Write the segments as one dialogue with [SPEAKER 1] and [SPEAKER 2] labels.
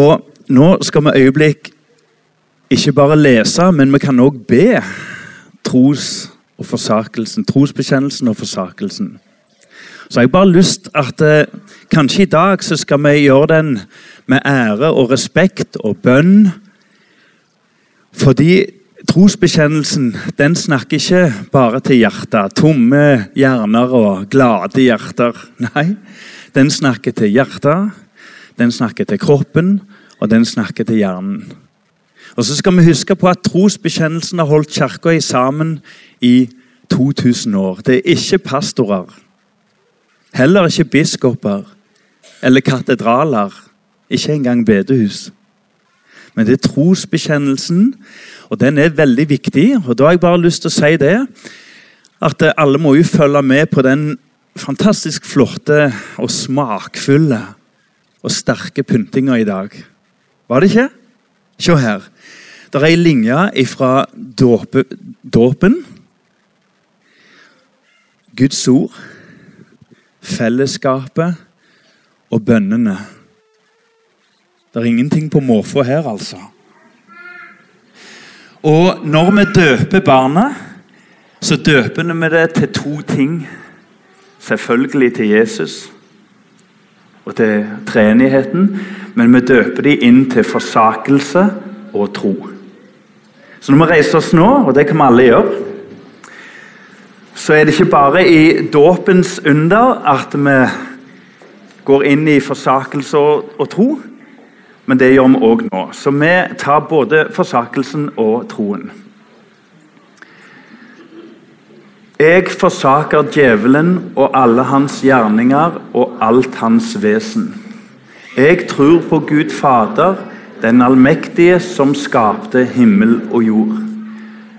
[SPEAKER 1] Og nå skal vi øyeblikk ikke bare lese, men vi kan òg be tros- og forsakelsen. Trosbekjennelsen og forsakelsen. Så jeg har bare lyst at eh, kanskje i dag så skal vi gjøre den med ære og respekt og bønn. Fordi trosbekjennelsen den snakker ikke bare til hjertet. Tomme hjerner og glade hjerter. Nei, den snakker til hjertet, den snakker til kroppen, og den snakker til hjernen. Og så skal vi huske på at Trosbekjennelsen har holdt kirka sammen i 2000 år. Det er ikke pastorer, heller ikke biskoper eller katedraler. Ikke engang bedehus. Men det er trosbekjennelsen, og den er veldig viktig. Og da har jeg bare lyst til å si det, at alle må jo følge med på den fantastisk flotte og smakfulle og sterke pyntinger i dag. Var det ikke? Se her. Det er ei linje fra dåpen. Guds ord, fellesskapet og bønnene. Det er ingenting på måfå her, altså. Og når vi døper barnet, så døper vi det til to ting. Selvfølgelig til Jesus og til treenigheten, men vi døper de inn til forsakelse og tro. Så når vi reiser oss nå, og det kan vi alle gjøre, så er det ikke bare i dåpens under at vi går inn i forsakelse og, og tro, men det gjør vi òg nå. Så vi tar både forsakelsen og troen. Jeg forsaker djevelen og alle hans gjerninger og alt hans vesen. Jeg tror på Gud Fader, den allmektige som skapte himmel og jord.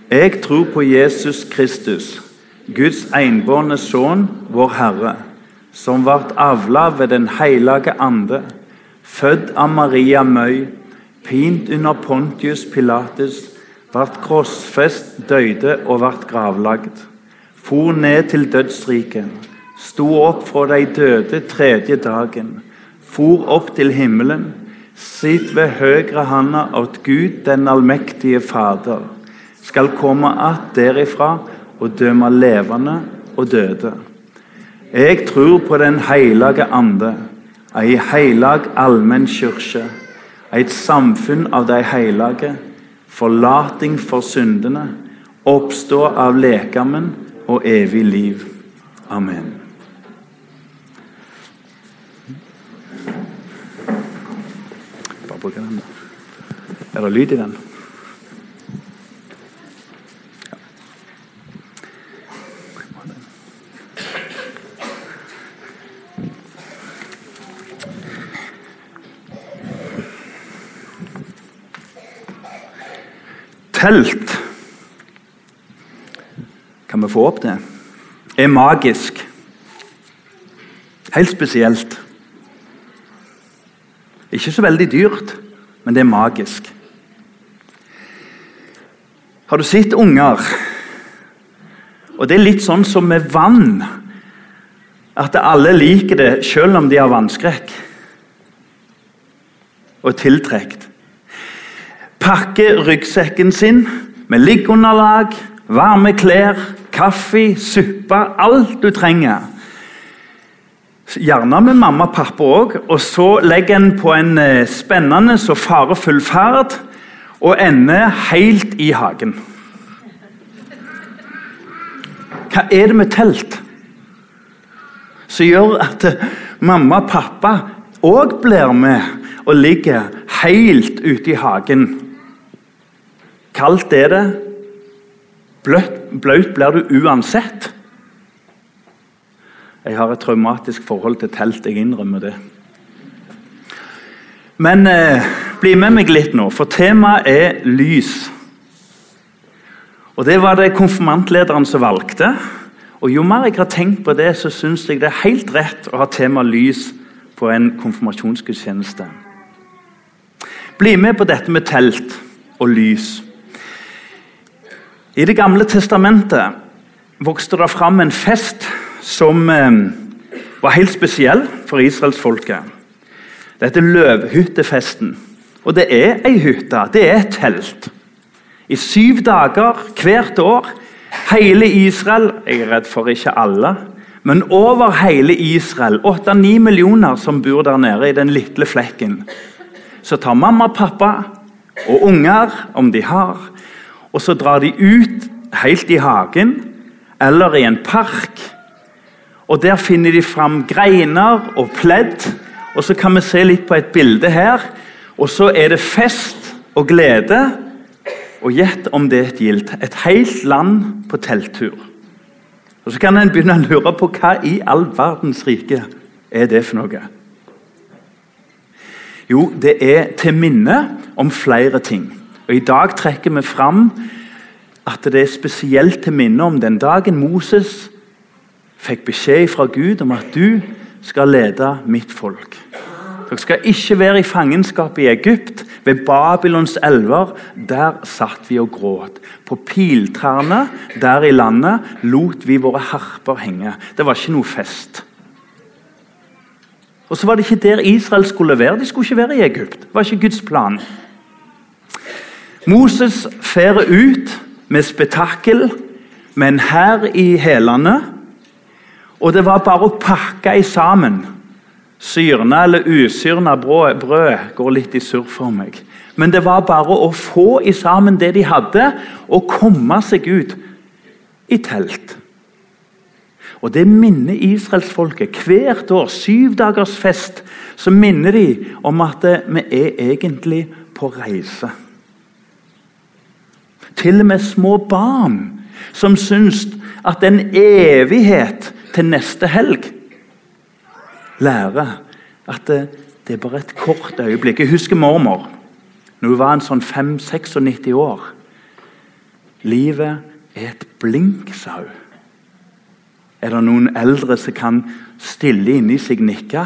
[SPEAKER 1] Jeg tror på Jesus Kristus, Guds enbårne sønn, vår Herre, som ble avla ved Den hellige ande, født av Maria Møy, pint under Pontius Pilatus, ble krossfest, døde og ble gravlagt for ned til dødsriket, sto opp fra de døde tredje dagen, for opp til himmelen, sitt ved høyre handa at Gud den allmektige Fader skal komme att derifra og dømme levende og døde. Jeg tror på Den hellige ande, ei heilag allmenn kyrkje, et samfunn av de hellige, forlating for syndene, oppstå av lekamen og evig liv. Amen. Bare den. Er det lyd i den? Telt kan vi få opp det, er magisk. Helt spesielt. Ikke så veldig dyrt, men det er magisk. Har du sett unger? Og Det er litt sånn som med vann. At alle liker det selv om de har vannskrekk. Og tiltrukket. Pakker ryggsekken sin med liggeunderlag, varme klær, kaffe, suppe, alt du trenger. Gjerne med mamma og pappa òg. Og så legger en på en eh, spennende og farefull ferd og ender helt i hagen. Hva er det med telt som gjør at eh, mamma og pappa òg blir med og ligger helt ute i hagen? Kaldt er det, blaut blir du uansett. Jeg har et traumatisk forhold til telt, jeg innrømmer det. Men eh, bli med meg litt nå, for temaet er lys. Og Det var det konfirmantlederen som valgte. Og Jo mer jeg har tenkt på det, så syns jeg det er helt rett å ha tema lys på en konfirmasjonsgudstjeneste. Bli med på dette med telt og lys. I Det gamle testamentet vokste det fram en fest som eh, var helt spesiell for israelsfolket. Det heter løvhyttefesten. Og det er ei hytte. Det er et telt. I syv dager hvert år. Hele Israel Jeg er redd for ikke alle, men over hele Israel, 8-9 millioner som bor der nede i den lille flekken, så tar mamma, pappa og unger, om de har, og så drar de ut helt i hagen eller i en park. Og Der finner de fram greiner og pledd. Og så kan vi se litt på et bilde her. Og så er det fest og glede. Og gjett om det er et gildt. Et helt land på telttur. Og Så kan en begynne å lure på hva i all verdens rike er det for noe. Jo, det er til minne om flere ting. Og I dag trekker vi fram at det er spesielt til minne om den dagen Moses fikk beskjed fra Gud om at du skal lede mitt folk. Dere skal ikke være i fangenskap i Egypt, ved Babylons elver. Der satt vi og gråt. På piltrærne der i landet lot vi våre harper henge. Det var ikke noe fest. Og så var det ikke der Israel skulle være. De skulle ikke være i Egypt. Det var ikke Guds plan. Moses fer ut med spetakkel, med en hær i hælene. Og det var bare å pakke i sammen. Syrna eller usyrna brød, går litt i surr for meg. Men det var bare å få i sammen det de hadde, og komme seg ut i telt. Og Det minner israelsfolket hvert år. Syv dagers fest. Så minner de om at vi er egentlig på reise. Til og med små barn som syns at en evighet til neste helg lærer at det, det, er bare et kort øyeblikk. Jeg husker mormor når hun var en sånn 5-96 år. Livet er et blink, sa hun. Er det noen eldre som kan stille inni seg nikke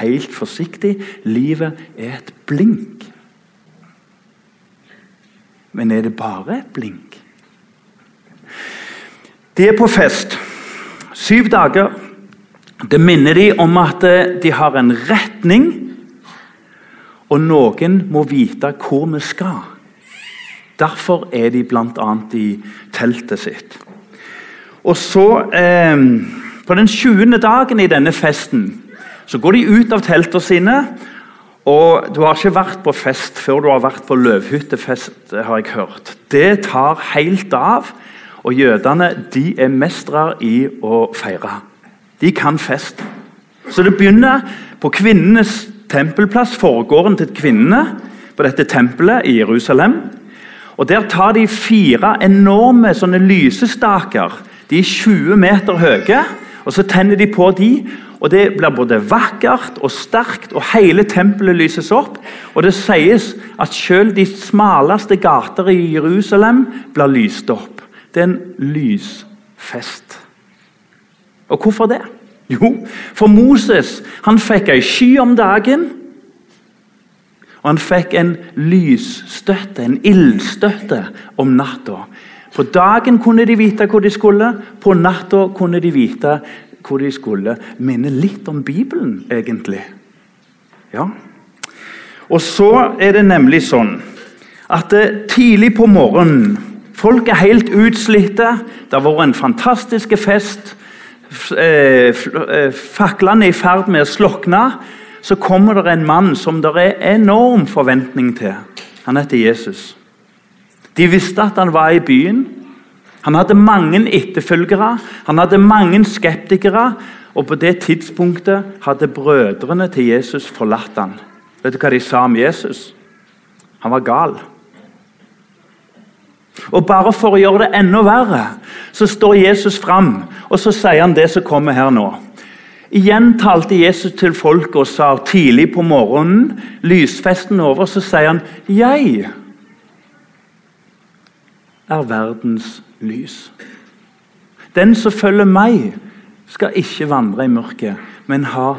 [SPEAKER 1] helt forsiktig? Livet er et blink. Men er det bare et blink? De er på fest. Syv dager. Det minner de om at eh, de har en retning, og noen må vite hvor vi skal. Derfor er de bl.a. i teltet sitt. Og så, eh, På den 20. dagen i denne festen så går de ut av teltene sine og Du har ikke vært på fest før du har vært på løvhyttefest, har jeg hørt. Det tar helt av, og jødene de er mestere i å feire. De kan fest. Så det begynner på kvinnenes tempelplass, forgården til kvinnene, på dette tempelet i Jerusalem. Og Der tar de fire enorme sånne lysestaker. De er 20 meter høye. Og Så tenner de på de, og Det blir både vakkert og sterkt, og hele tempelet lyses opp. Og Det sies at selv de smaleste gater i Jerusalem blir lyst opp. Det er en lysfest. Og hvorfor det? Jo, for Moses han fikk ei sky om dagen. Og han fikk en lysstøtte, en ildstøtte, om natta. På dagen kunne de vite hvor de skulle, på natta kunne de vite hvor de skulle Minner litt om Bibelen, egentlig. Ja. Og så er det nemlig sånn at tidlig på morgenen Folk er helt utslitte. Det har vært en fantastisk fest. Eh, eh, faklene er i ferd med å slokne. Så kommer det en mann som det er enorm forventning til. Han heter Jesus. De visste at han var i byen. Han hadde mange etterfølgere, han hadde mange skeptikere. Og på det tidspunktet hadde brødrene til Jesus forlatt han. Vet du hva de sa om Jesus? Han var gal. Og Bare for å gjøre det enda verre, så står Jesus fram og så sier han det som kommer her nå. Igjen talte Jesus til folket og sa tidlig på morgenen, lysfesten over, så sier han 'Jeg er verdens lys. Den som følger meg, skal ikke vandre i mørket, men ha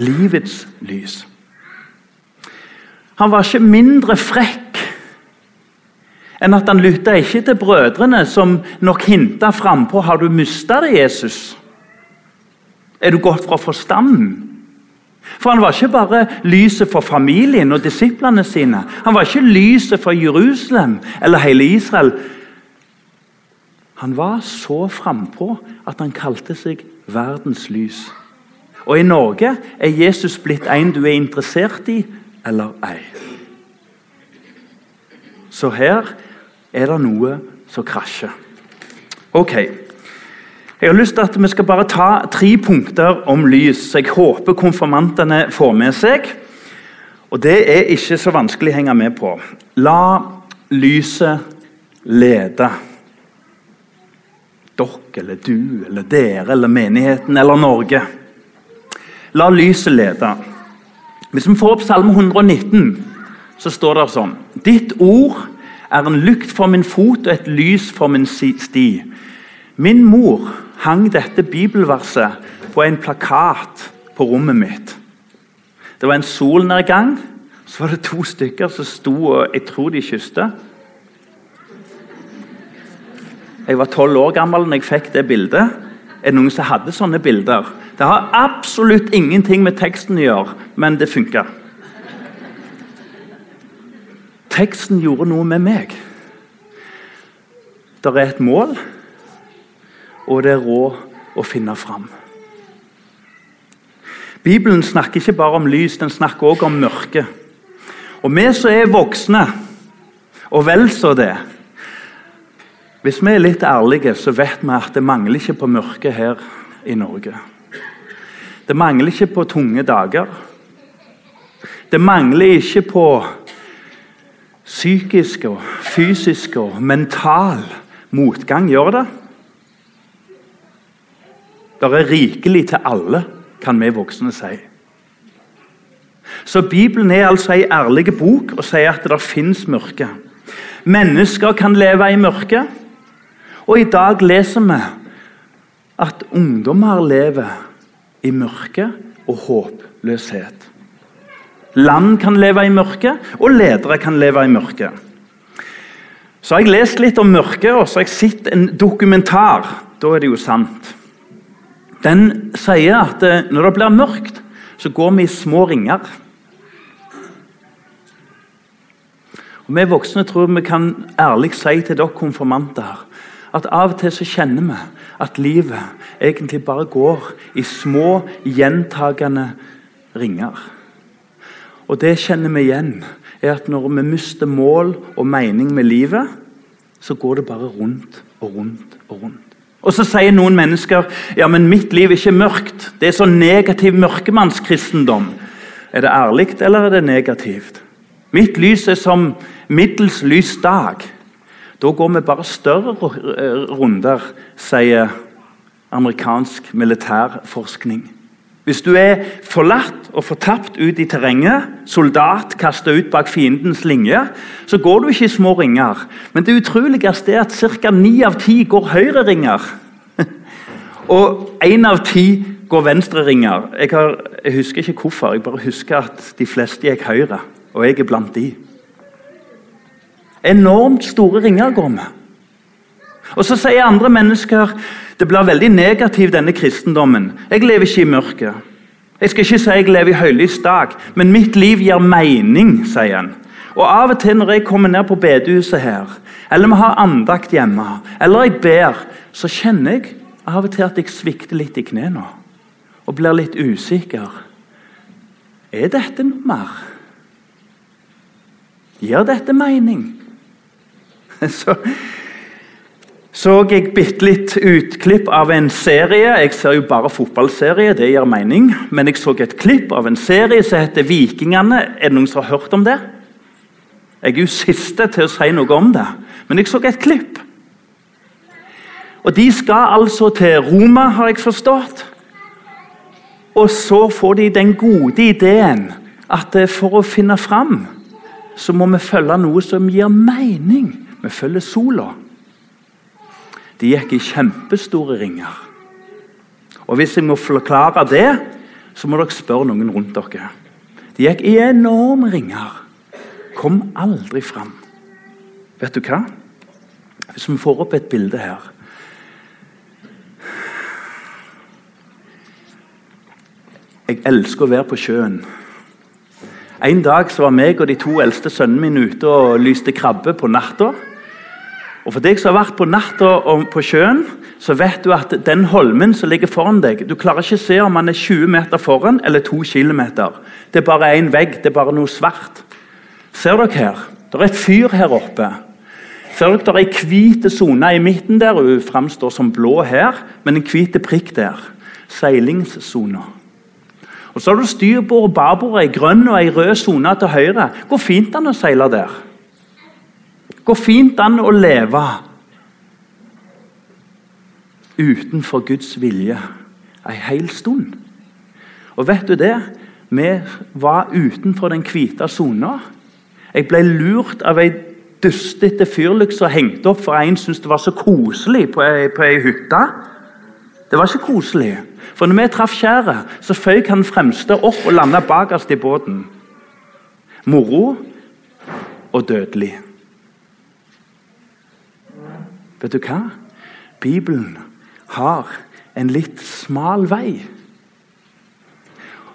[SPEAKER 1] livets lys. Han var ikke mindre frekk enn at han lytta ikke til brødrene, som nok hinta frampå har du mista det, Jesus. Er du gått fra forstanden? For han var ikke bare lyset for familien og disiplene sine. Han var ikke lyset for Jerusalem eller hele Israel. Han var så frampå at han kalte seg verdens lys. Og i Norge er Jesus blitt en du er interessert i eller ei. Så her er det noe som krasjer. Ok. Jeg har lyst til at Vi skal bare ta tre punkter om lys, så jeg håper konfirmantene får med seg. Og Det er ikke så vanskelig å henge med på. La lyset lede. Dere eller du eller dere eller menigheten eller Norge. La lyset lede. Hvis vi får opp Salme 119, så står det sånn Ditt ord er en lykt for min fot og et lys for min sti. Min mor hang dette bibelverset på en plakat på rommet mitt. Det var en solnedgang. Så var det to stykker som sto og jeg tror de kysste. Jeg var tolv år gammel da jeg fikk det bildet. Er det noen som hadde sånne bilder? Det har absolutt ingenting med teksten å gjøre, men det funka. Teksten gjorde noe med meg. Det er et mål, og det er råd å finne fram. Bibelen snakker ikke bare om lys, den snakker også om mørke. Og vi som er voksne, og vel så det Hvis vi er litt ærlige, så vet vi at det mangler ikke på mørke her i Norge. Det mangler ikke på tunge dager. Det mangler ikke på psykisk og fysisk og mental motgang. Gjør det? Det er rikelig til alle, kan vi voksne si. Så Bibelen er altså en ærlig bok og sier at det fins mørke. Mennesker kan leve i mørke. Og i dag leser vi at ungdommer lever i mørke og håpløshet. Land kan leve i mørke, og ledere kan leve i mørke. Så har jeg lest litt om mørke, og så har jeg sett en dokumentar. Da er det jo sant. Den sier at eh, når det blir mørkt, så går vi i små ringer. Og Vi voksne tror vi kan ærlig si til dere konfirmanter at av og til så kjenner vi at livet egentlig bare går i små, gjentagende ringer. Og det kjenner vi igjen, er at når vi mister mål og mening med livet, så går det bare rundt og rundt og rundt. Og Så sier noen mennesker ja, men mitt liv er ikke mørkt. Det er så negativ mørkemannskristendom. Er det ærlig, eller er det negativt? Mitt lys er som middels lys dag. Da går vi bare større runder, sier amerikansk militærforskning. Hvis du er forlatt og fortapt ut i terrenget, soldat kasta ut bak fiendens linje, så går du ikke i små ringer. Men det utroligste er at ca. ni av ti går høyre ringer. og én av ti går venstre ringer. Jeg, jeg, husker ikke hvorfor, jeg bare husker at de fleste gikk høyre. Og jeg er blant de. Enormt store ringer går med. Og Så sier andre mennesker det blir veldig negativ, denne kristendommen. Jeg lever ikke i mørket. Jeg skal ikke si jeg lever i høylys dag, men mitt liv gir mening, sier han. Og Av og til når jeg kommer ned på bedehuset her, eller vi har andakt hjemme, eller jeg ber, så kjenner jeg av og til at jeg svikter litt i knærne og blir litt usikker. Er dette noe mer? Gir dette mening? Så så jeg bitte litt utklipp av en serie. Jeg ser jo bare fotballserie, det gir mening. Men jeg så et klipp av en serie som heter 'Vikingene'. Er det noen som har hørt om det? Jeg er jo siste til å si noe om det, men jeg så et klipp. Og De skal altså til Roma, har jeg forstått. Og så får de den gode ideen at for å finne fram, så må vi følge noe som gir mening. Vi følger sola. De gikk i kjempestore ringer. Og Hvis jeg må forklare det, så må dere spørre noen rundt dere. De gikk i enorme ringer. Kom aldri fram. Vet du hva? Hvis vi får opp et bilde her Jeg elsker å være på sjøen. En dag så var meg og de to eldste sønnene mine ute og lyste krabbe på natta. Og For deg som har vært på natta på sjøen, så vet du at den holmen som ligger foran deg Du klarer ikke å se om den er 20 meter foran eller 2 km. Det er bare én vegg, det er bare noe svart. Ser dere her? Det er et fyr her oppe. Ser dere, Det er ei hvit sone i midten der. Hun framstår som blå her, men en hvit prikk der. Seilingssona. Og Så har du styrbord og babord, ei grønn og ei rød sone til høyre. Går fint an å seile der. Går fint an å leve utenfor Guds vilje ei hel stund. Og vet du det? Vi var utenfor den hvite sona. Jeg ble lurt av ei dustete fyrlykt som hengte opp for en syntes det var så koselig på ei, ei hytte. Det var ikke koselig. For når vi traff skjæret, så føyk han fremste opp og landa bakerst i båten. Moro og dødelig. Vet du hva? Bibelen har en litt smal vei.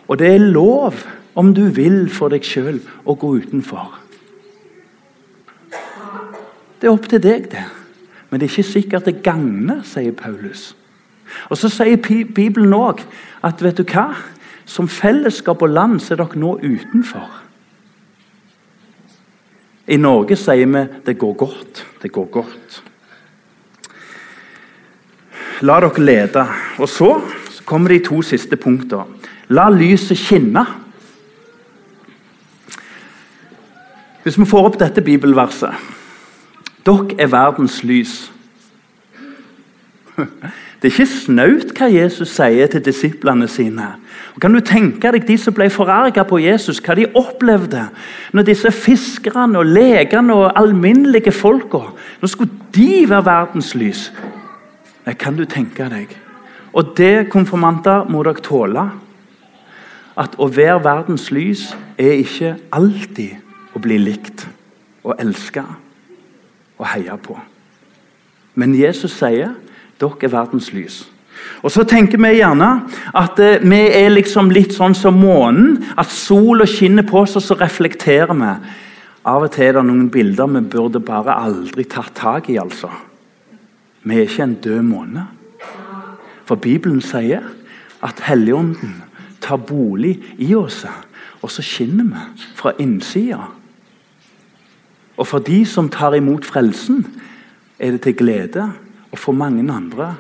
[SPEAKER 1] Og det er lov, om du vil for deg sjøl, å gå utenfor. Det er opp til deg, det. Men det er ikke sikkert det gagner, sier Paulus. Og Så sier Bibelen òg at vet du hva? som fellesskap og land så er dere nå utenfor. I Norge sier vi 'det går godt'. Det går godt. La dere lede. Og så kommer de to siste punktene. La lyset skinne. Hvis vi får opp dette bibelverset Dere er verdens lys. Det er ikke snaut hva Jesus sier til disiplene sine. Og kan du tenke deg De som ble forarga på Jesus, hva de opplevde når disse fiskerne og legene og alminnelige folka Nå skulle de være verdens lys. Nei, kan du tenke deg? Og det, konfirmanter, må dere tåle. At å være verdens lys er ikke alltid å bli likt og elska og heia på. Men Jesus sier dere er verdens lys. Og Så tenker vi gjerne at eh, vi er liksom litt sånn som månen. At sola skinner på oss, og så reflekterer vi. Av og til er det noen bilder vi burde bare aldri tatt tak i. altså. Vi er ikke en død måne. For Bibelen sier at Helligånden tar bolig i oss, og så skinner vi fra innsida. Og for de som tar imot frelsen, er det til glede og for mange andre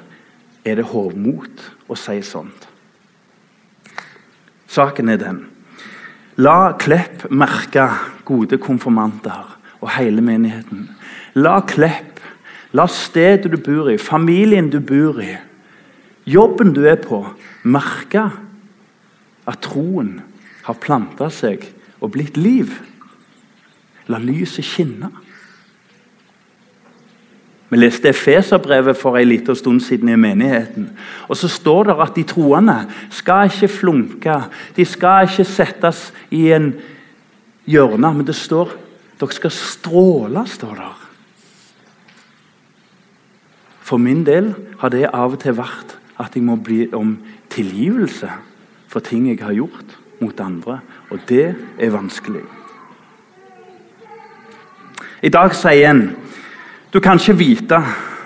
[SPEAKER 1] er det hovmot å si sånt. Saken er den. La Klepp merke gode konfirmanter og hele menigheten. La Klepp, la stedet du bor i, familien du bor i, jobben du er på, merke at troen har planta seg og blitt liv. La lyset skinne. Vi leste Efeserbrevet for en liten stund siden i menigheten. Og Så står det at de troende skal ikke flunke, de skal ikke settes i en hjørne. Men det står dere skal stråle, står der. For min del har det av og til vært at jeg må bli om tilgivelse for ting jeg har gjort mot andre. Og det er vanskelig. I dag sier en du kan ikke vite,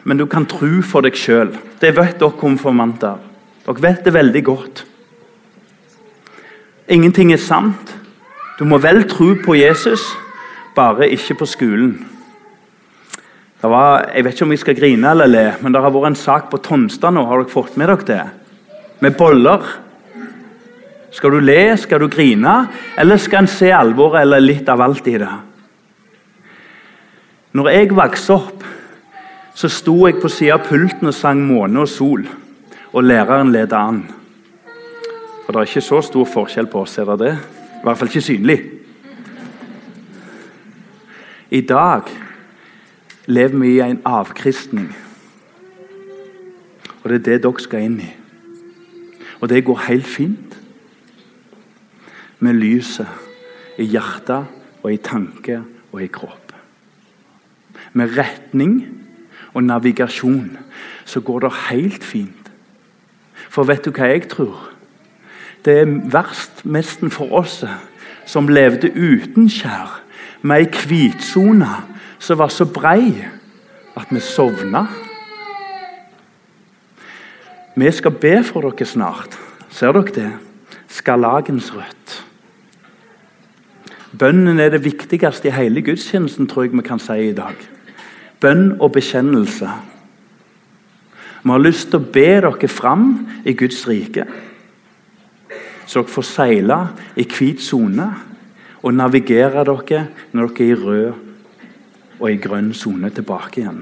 [SPEAKER 1] men du kan tro for deg sjøl. Det vet dere konfirmanter. Dere vet det veldig godt. Ingenting er sant. Du må vel tro på Jesus, bare ikke på skolen. Var, jeg vet ikke om jeg skal grine eller le, men det har vært en sak på Tonstad nå. Har dere fått med dere det? Med boller. Skal du le, skal du grine, eller skal en se alvoret eller litt av alt i det? Når jeg vokste opp, så sto jeg på siden av pulten og sang 'Måne og sol', og læreren ledet an. For det er ikke så stor forskjell på oss, er det det? I hvert fall ikke synlig. I dag lever vi i en avkristning. Og det er det dere skal inn i. Og det går helt fint. Med lyset i hjertet og i tanke og i kropp med retning og navigasjon, så går det helt fint. For vet du hva jeg tror? Det er verst nesten for oss som levde uten skjær, med ei hvitsone som var så brei at vi sovna. Vi skal be for dere snart. Ser dere det? Skarlagensrødt. Bønnen er det viktigste i hele gudstjenesten, tror jeg vi kan si i dag. Bønn og bekjennelse. Vi har lyst til å be dere fram i Guds rike, så dere får seile i hvit sone og navigere dere når dere er i rød og i grønn sone tilbake igjen.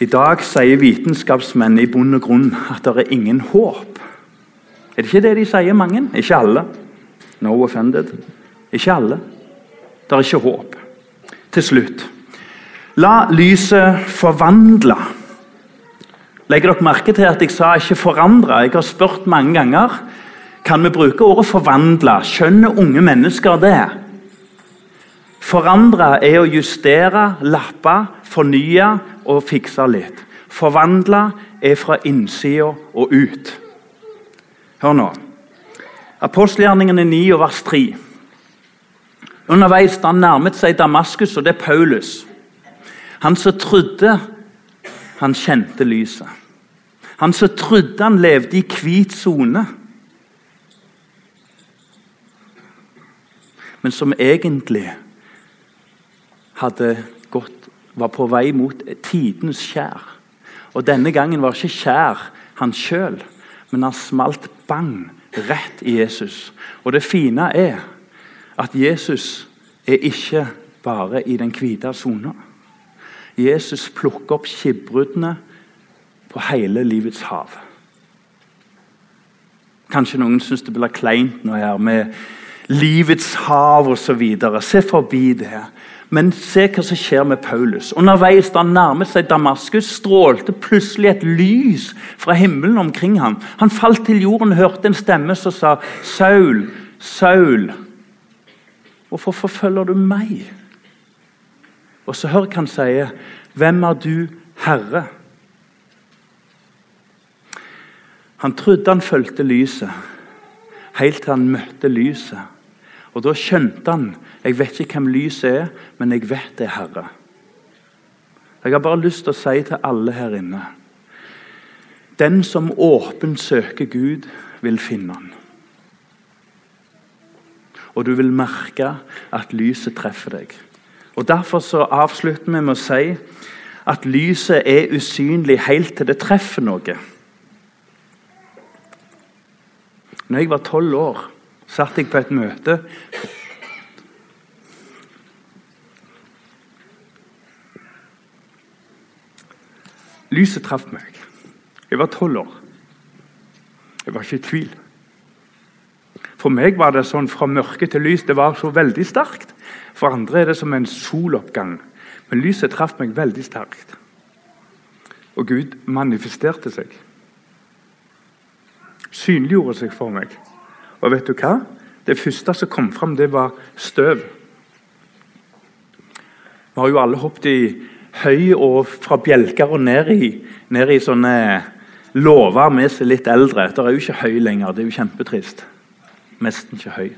[SPEAKER 1] I dag sier vitenskapsmenn i bunn og grunn at det er ingen håp. Er det ikke det de sier, mange? Ikke alle. No offended. Ikke alle. Det er ikke håp. Til slutt La lyset forvandle. Legger dere merke til at jeg sa ikke 'forandre'? Jeg har spurt mange ganger. Kan vi bruke ordet 'forvandle'? Skjønner unge mennesker det? Forandre er å justere, lappe, fornye og fikse litt. Forvandle er fra innsida og ut. Hør nå. Apostelgjerningene 9 og vers 3. Underveis da han nærmet seg Damaskus, og det er Paulus Han som trodde han kjente lyset. Han som trodde han levde i hvit sone. Men som egentlig hadde gått, var på vei mot tidens skjær. Og denne gangen var ikke skjær han sjøl, men han smalt bang rett i Jesus. Og det fine er at Jesus er ikke bare i den hvite sona. Jesus plukker opp skipbruddene på hele livets hav. Kanskje noen syns det blir kleint nå her med livets hav osv. Se forbi det. Men se hva som skjer med Paulus. Underveis da han nærmet seg Damaskus, strålte plutselig et lys fra himmelen omkring ham. Han falt til jorden og hørte en stemme som sa, 'Saul, Saul, hvorfor forfølger du meg?' Og så hør han sier. 'Hvem er du, Herre?' Han trodde han fulgte lyset, helt til han møtte lyset. Og Da skjønte han jeg vet ikke hvem lyset er, men jeg vet det er Herre. Jeg har bare lyst til å si til alle her inne Den som åpent søker Gud, vil finne Han. Og du vil merke at lyset treffer deg. Og Derfor så avslutter vi med å si at lyset er usynlig helt til det treffer noe. Når jeg var tolv år, satt jeg på et møte Lyset traff meg. Jeg var tolv år. Jeg var ikke i tvil. For meg var det sånn fra mørke til lys. Det var så veldig sterkt. For andre er det som en soloppgang. Men lyset traff meg veldig sterkt. Og Gud manifesterte seg. Synliggjorde seg for meg. Og vet du hva? Det første som kom fram, det var støv. Vi har jo alle hoppet i høy og fra bjelker og ned i, ned i sånne låver med seg litt eldre. Det er jo ikke høy lenger. Det er jo kjempetrist. Nesten ikke høy.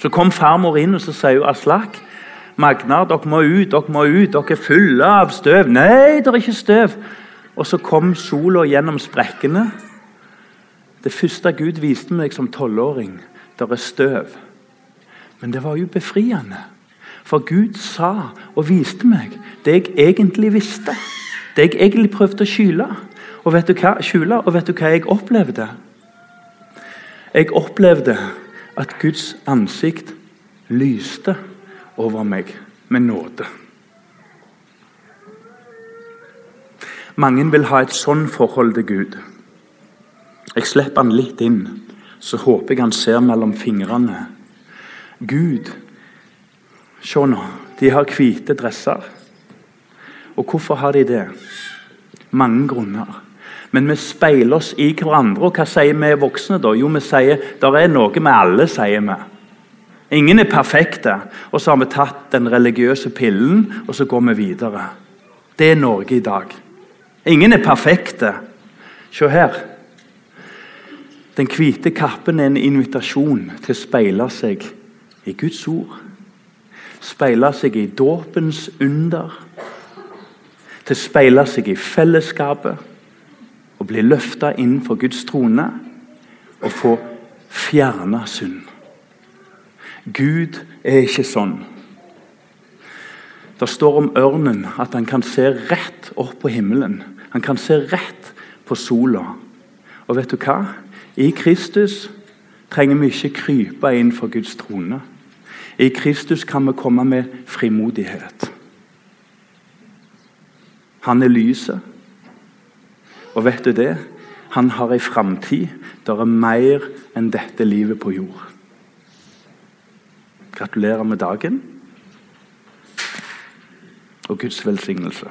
[SPEAKER 1] Så kom farmor inn og så sier hun Aslak, Magnar, dere må ut, dere må ut, dere er fulle av støv. Nei, det er ikke støv. Og så kom sola gjennom sprekkene. Det første Gud viste meg som tolvåring, der er støv. Men det var jo befriende. For Gud sa og viste meg det jeg egentlig visste. Det jeg egentlig prøvde å skjule. Og vet du hva, skjule, og vet du hva jeg opplevde? Jeg opplevde at Guds ansikt lyste over meg med nåde. Mange vil ha et sånn forhold til Gud. Jeg slipper han litt inn, så håper jeg han ser mellom fingrene. Gud, se nå, de har hvite dresser. Og hvorfor har de det? Mange grunner. Men vi speiler oss i hverandre. Og hva sier vi voksne da? Jo, vi sier det er noe vi alle, sier vi. Ingen er perfekte. Og så har vi tatt den religiøse pillen, og så går vi videre. Det er Norge i dag. Ingen er perfekte. Se her. Den hvite kappen er en invitasjon til å speile seg i Guds ord. Speile seg i dåpens under. Til å speile seg i fellesskapet og bli løfta inn for Guds trone og få fjerna synd. Gud er ikke sånn. Det står om ørnen at han kan se rett opp på himmelen. Han kan se rett på sola. Og vet du hva? I Kristus trenger vi ikke krype inn for Guds trone. I Kristus kan vi komme med frimodighet. Han er lyset. Og vet du det? Han har ei framtid. Det er mer enn dette livet på jord. Gratulerer med dagen og Guds velsignelse.